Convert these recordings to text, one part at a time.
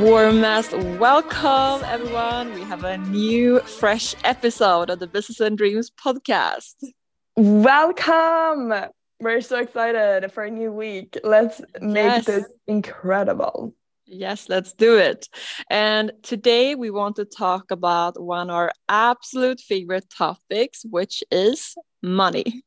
warmest welcome, everyone. We have a new, fresh episode of the Business and Dreams podcast. Welcome. We're so excited for a new week. Let's make Yes. this incredible. Yes, let's do it. And today we want to talk about one of our absolute favorite topics, which is money.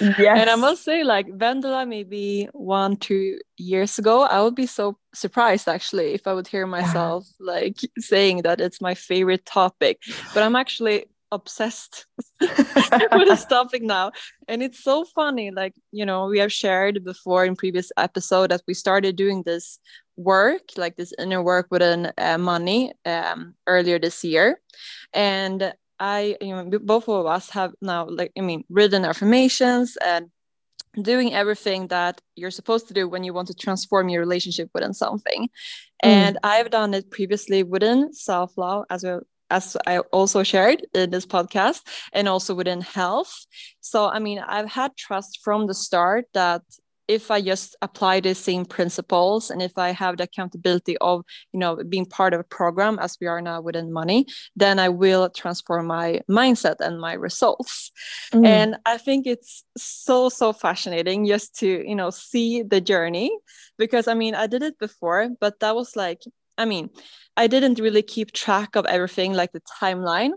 Yes. And I must say, like Vendela, maybe one, two years ago, I would be so surprised actually if I would hear myself like saying that it's my favorite topic. But I'm actually obsessed with this topic now. And it's so funny. Like, you know, we have shared before in previous episode that we started doing this work, like this inner work within uh, money um, earlier this year. And I, you know, both of us have now, like, I mean, written affirmations and doing everything that you're supposed to do when you want to transform your relationship within something. Hmm. And I've done it previously within self love as well as I also shared in this podcast and also within health. So, I mean, I've had trust from the start that if I just apply the same principles and if I have the accountability of, you know, being part of a program as we are now within money, then I will transform my mindset and my results. Mm. And I think it's so, so fascinating just to, you know, see the journey because I mean, I did it before, but that was like, I mean, I didn't really keep track of everything like the timeline.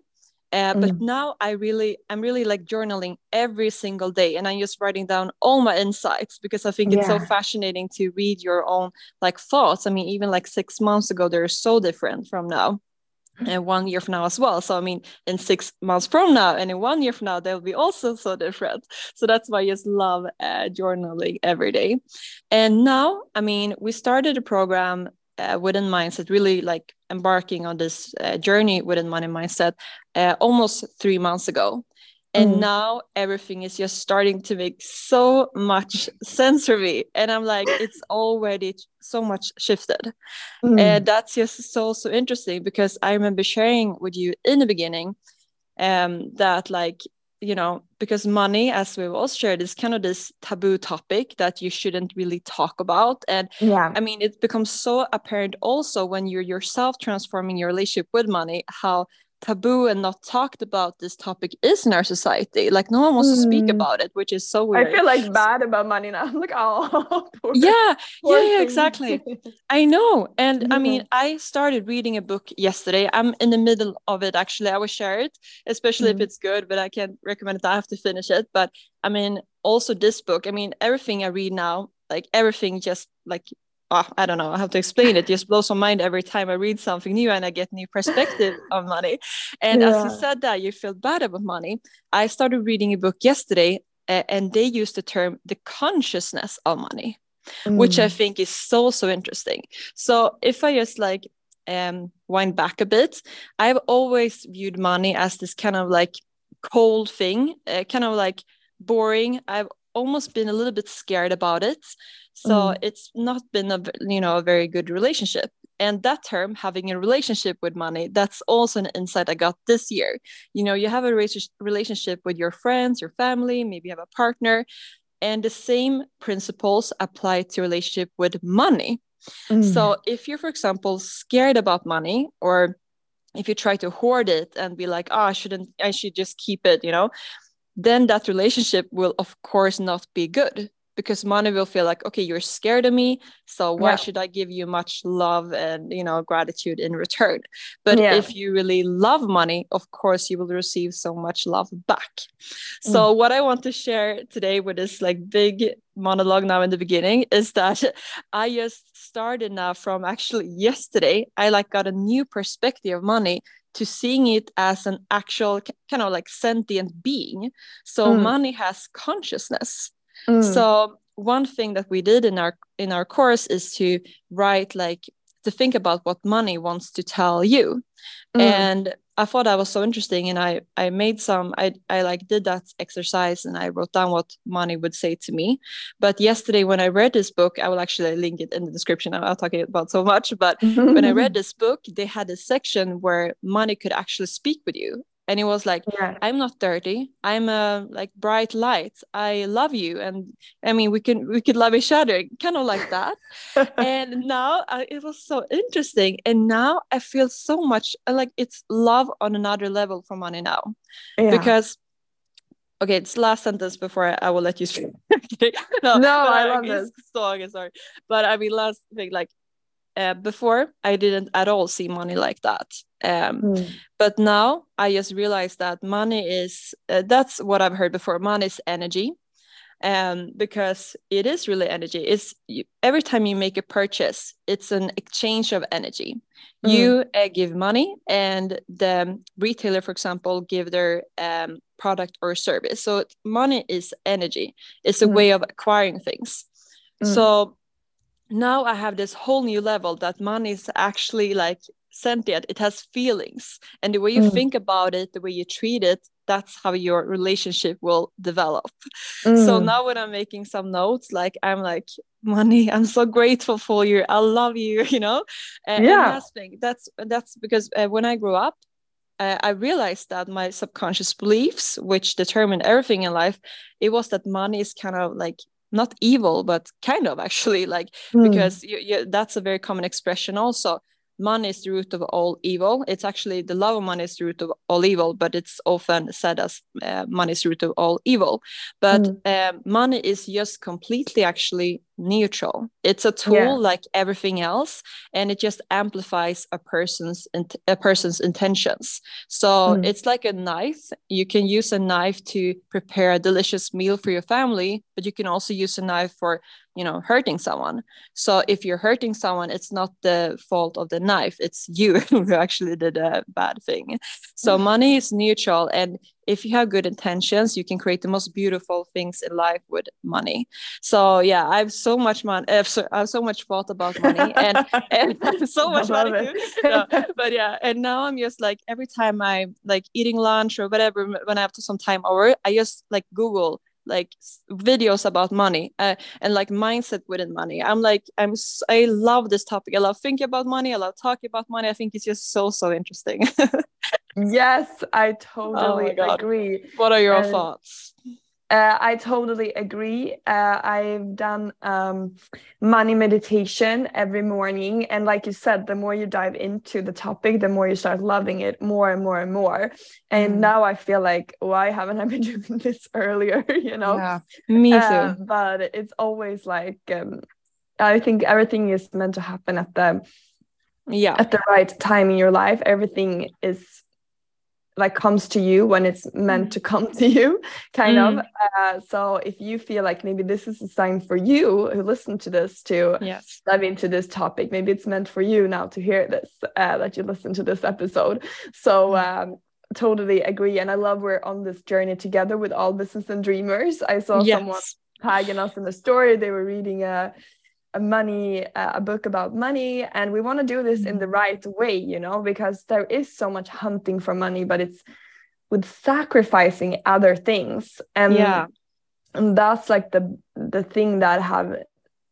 Uh, but Mm. now I really, I'm really like journaling every single day, and I'm just writing down all my insights because I think it's so fascinating to read your own like thoughts. I mean, even like six months ago, they're so different from now, and one year from now as well. So I mean, in six months from now, and in one year from now, they'll be also so different. So that's why I just love uh, journaling every day. And now, I mean, we started a program uh, within mindset, really like embarking on this uh, journey within money mindset uh, almost three months ago. And Mm. now everything is just starting to make so much sense for me. And I'm like, it's already so much shifted. Mm. And that's just so, so interesting because I remember sharing with you in the beginning um, that, like, you know, because money, as we've all shared, is kind of this taboo topic that you shouldn't really talk about. And yeah. I mean, it becomes so apparent also when you're yourself transforming your relationship with money, how taboo and not talked about this topic is in our society. Like no one wants to speak Mm. about it, which is so weird. I feel like bad about money now. I'm like, oh, poor, yeah, poor yeah, yeah, exactly. I know. And I mean, I started reading a book yesterday. I'm in the middle of it actually. I will share it, especially if Mm. it's good, but I can't recommend it. I have to finish it. But I mean, also this book, I mean, everything I read now, like everything just like ah, I don't know, I have to explain it. Just blows my mind every time I read something new and I get new perspective on money. And as you said that you feel bad about money, I started reading a book yesterday uh, and they used the term the consciousness of money which I Mm. think is so so interesting. So if I just like um wind back a bit, I've always viewed money as this kind of like cold thing, uh, kind of like boring. I've almost been a little bit scared about it. So Mm. it's not been a you know a very good relationship. And that term, having a relationship with money, that's also an insight I got this year. You know, you have a relationship with your friends, your family, maybe you have a partner, and the same principles apply to relationship with money. Mm. So if you're, for example, scared about money, or if you try to hoard it and be like, oh, I shouldn't, I should just keep it, you know, then that relationship will, of course, not be good because money will feel like, okay, you're scared of me. So why Yeah. should I give you much love and, you know, gratitude in return? But Yeah. if you really love money, of course, you will receive so much love back. Mm. So what I want to share today with this like big monologue now in the beginning is that I just started now from actually yesterday. I like got a new perspective of money to seeing it as an actual kind of like sentient being. So Mm. money has consciousness. Mm. So one thing that we did in our in our course is to write like to think about what money wants to tell you Mm. and i thought that was so interesting and i i made some i i like did that exercise and i wrote down what money would say to me. But yesterday when i read this book i will actually link it in the description i'm not talking about so much but when i read this book they had a section where money could actually speak with you and it was like Yeah. i'm not dirty i'm a like bright light i love you and i mean we can we could love each other kind of like that and now I, it was so interesting and now i feel so much uh, like it's love on another level for money now yeah. because okay it's last sentence before i, I will let you speak okay. no, No, I love this. so okay sorry but i mean last thing like uh, before i didn't at all see money like that um Mm. but now i just realized that money is uh, that's what i've heard before money is energy um because it is really energy it's you, every time you make a purchase it's an exchange of energy Mm. you uh, give money and the retailer for example give their um, product or service so money is energy it's a Mm. way of acquiring things Mm. so now i have this whole new level that money is actually like sentient it has feelings and the way you Mm. think about it the way you treat it that's how your relationship will develop so Mm. now when i'm making some notes like i'm like money i'm so grateful for you i love you you know and Yeah. last thing that's that's because uh, when i grew up uh, i realized that my subconscious beliefs which determine everything in life it was that money is kind of like not evil but kind of actually like Mm. because you, you, that's a very common expression also money is the root of all evil it's actually the love of money is the root of all evil but it's often said as uh, money is the root of all evil but Mm. um, money is just completely actually neutral. It's a tool Yeah. like everything else and it just amplifies a person's int- a person's intentions. So Mm. it's like a knife. You can use a knife to prepare a delicious meal for your family but you can also use a knife for you know hurting someone. So if you're hurting someone it's not the fault of the knife. It's you who actually did a bad thing. So money is neutral and if you have good intentions you can create the most beautiful things in life with money. So yeah i have so much money i have so, I have so much thought about money and and so much money. No, but yeah and now i'm just like every time i'm like eating lunch or whatever when i have to some time over i just like google like videos about money uh, and like mindset within money. I'm like i'm i love this topic. I love thinking about money. I love talking about money. I think it's just so so interesting yes, I Oh totally God. agree. what are your And- thoughts Uh, I totally agree. Uh, I've done um, money meditation every morning. And like you said, the more you dive into the topic, the more you start loving it more and more and more. And Mm. now I feel like, why haven't I been doing this earlier? you know? yeah me too Uh, but it's always like, um, I think everything is meant to happen at the yeah at the right time in your life. Everything is like comes to you when it's meant to come to you kind of. Mm. uh, so if you feel like maybe this is a sign for you who listen to this to yes. dive into this topic maybe it's meant for you now to hear this uh, that you listen to this episode. So Mm. um, totally agree. And i love we're on this journey together with all business and dreamers. I saw someone tagging us in the story. They were reading a a money uh, a book about money and we want to do this in the Mhm. right way you know because there is so much hunting for money but it's with sacrificing other things and yeah and that's like the the thing that have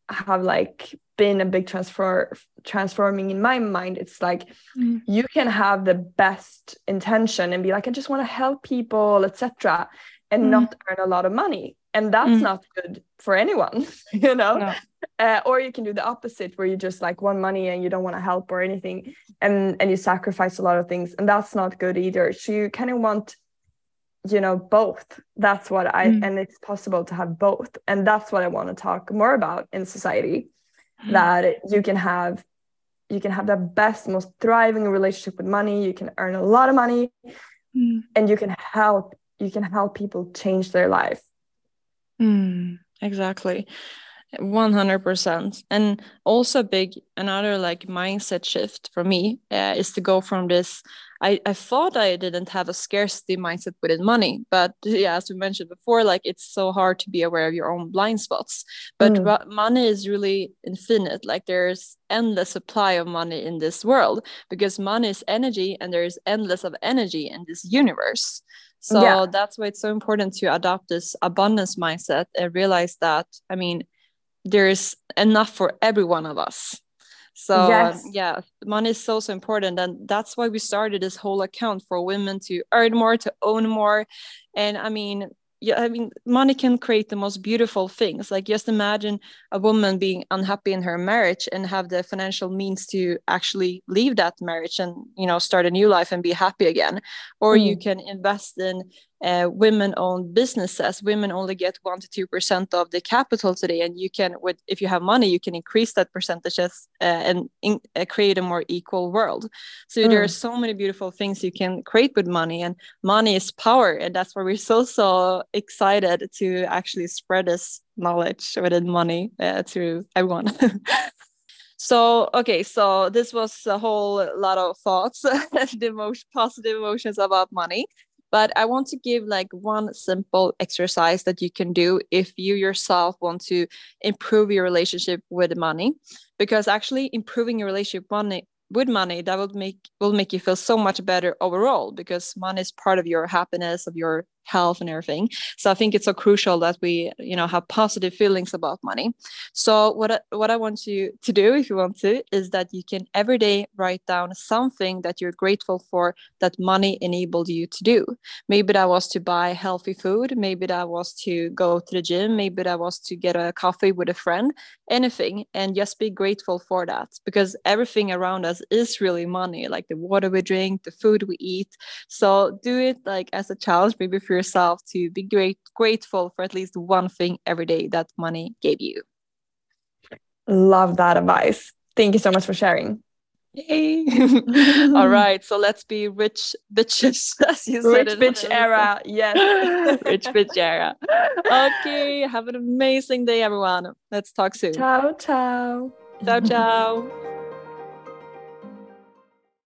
have like been a big transfer transforming in my mind it's like Mm. you can have the best intention and be like i just want to help people etc and Mm. not earn a lot of money and that's Mm. not good for anyone you know No. uh, or you can do the opposite where you just like want money and you don't want to help or anything and and you sacrifice a lot of things and that's not good either so you kind of want you know both that's what i Mm. and it's possible to have both and that's what i want to talk more about in society Mm. that you can have you can have the best most thriving relationship with money you can earn a lot of money Mm. and you can help you can help people change their life Mm, exactly. 100% and also big another like mindset shift for me uh, is to go from this I, I thought i didn't have a scarcity mindset within money but yeah as we mentioned before like it's so hard to be aware of your own blind spots but Mm. money is really infinite like there's endless supply of money in this world because money is energy and there's endless of energy in this universe so Yeah. that's why it's so important to adopt this abundance mindset and realize that i mean there's enough for every one of us so yes. yeah money is so so important and that's why we started this whole account for women to earn more to own more and i mean yeah, I mean, money can create the most beautiful things. Like just imagine a woman being unhappy in her marriage and have the financial means to actually leave that marriage and you know start a new life and be happy again. Or mm. you can invest in uh, women-owned businesses women only get one to two percent of the capital today and you can with if you have money you can increase that percentages uh, and in, uh, create a more equal world so mm. there are so many beautiful things you can create with money and money is power and that's why we're so so excited to actually spread this knowledge within money uh, to everyone So okay, so this was a whole lot of thoughts, the most positive emotions about money. But I want to give like one simple exercise that you can do if you yourself want to improve your relationship with money. Because actually improving your relationship money with money that will make will make you feel so much better overall because money is part of your happiness of your health and everything. So i think it's so crucial that we you know have positive feelings about money. So what I, what i want you to do if you want to is that you can every day write down something that you're grateful for that money enabled you to do. Maybe that was to buy healthy food. Maybe that was to go to the gym. Maybe that was to get a coffee with a friend. Anything. And just be grateful for that because everything around us is really money like the water we drink the food we eat. So do it like as a challenge maybe for yourself to be great grateful for at least one thing every day that money gave you love that advice thank you so much for sharing Yay. All right, so let's be rich bitches, as you said. Rich bitch era, yes. rich bitch era. Okay, have an amazing day, everyone. Let's talk soon. Ciao, ciao. Ciao, ciao.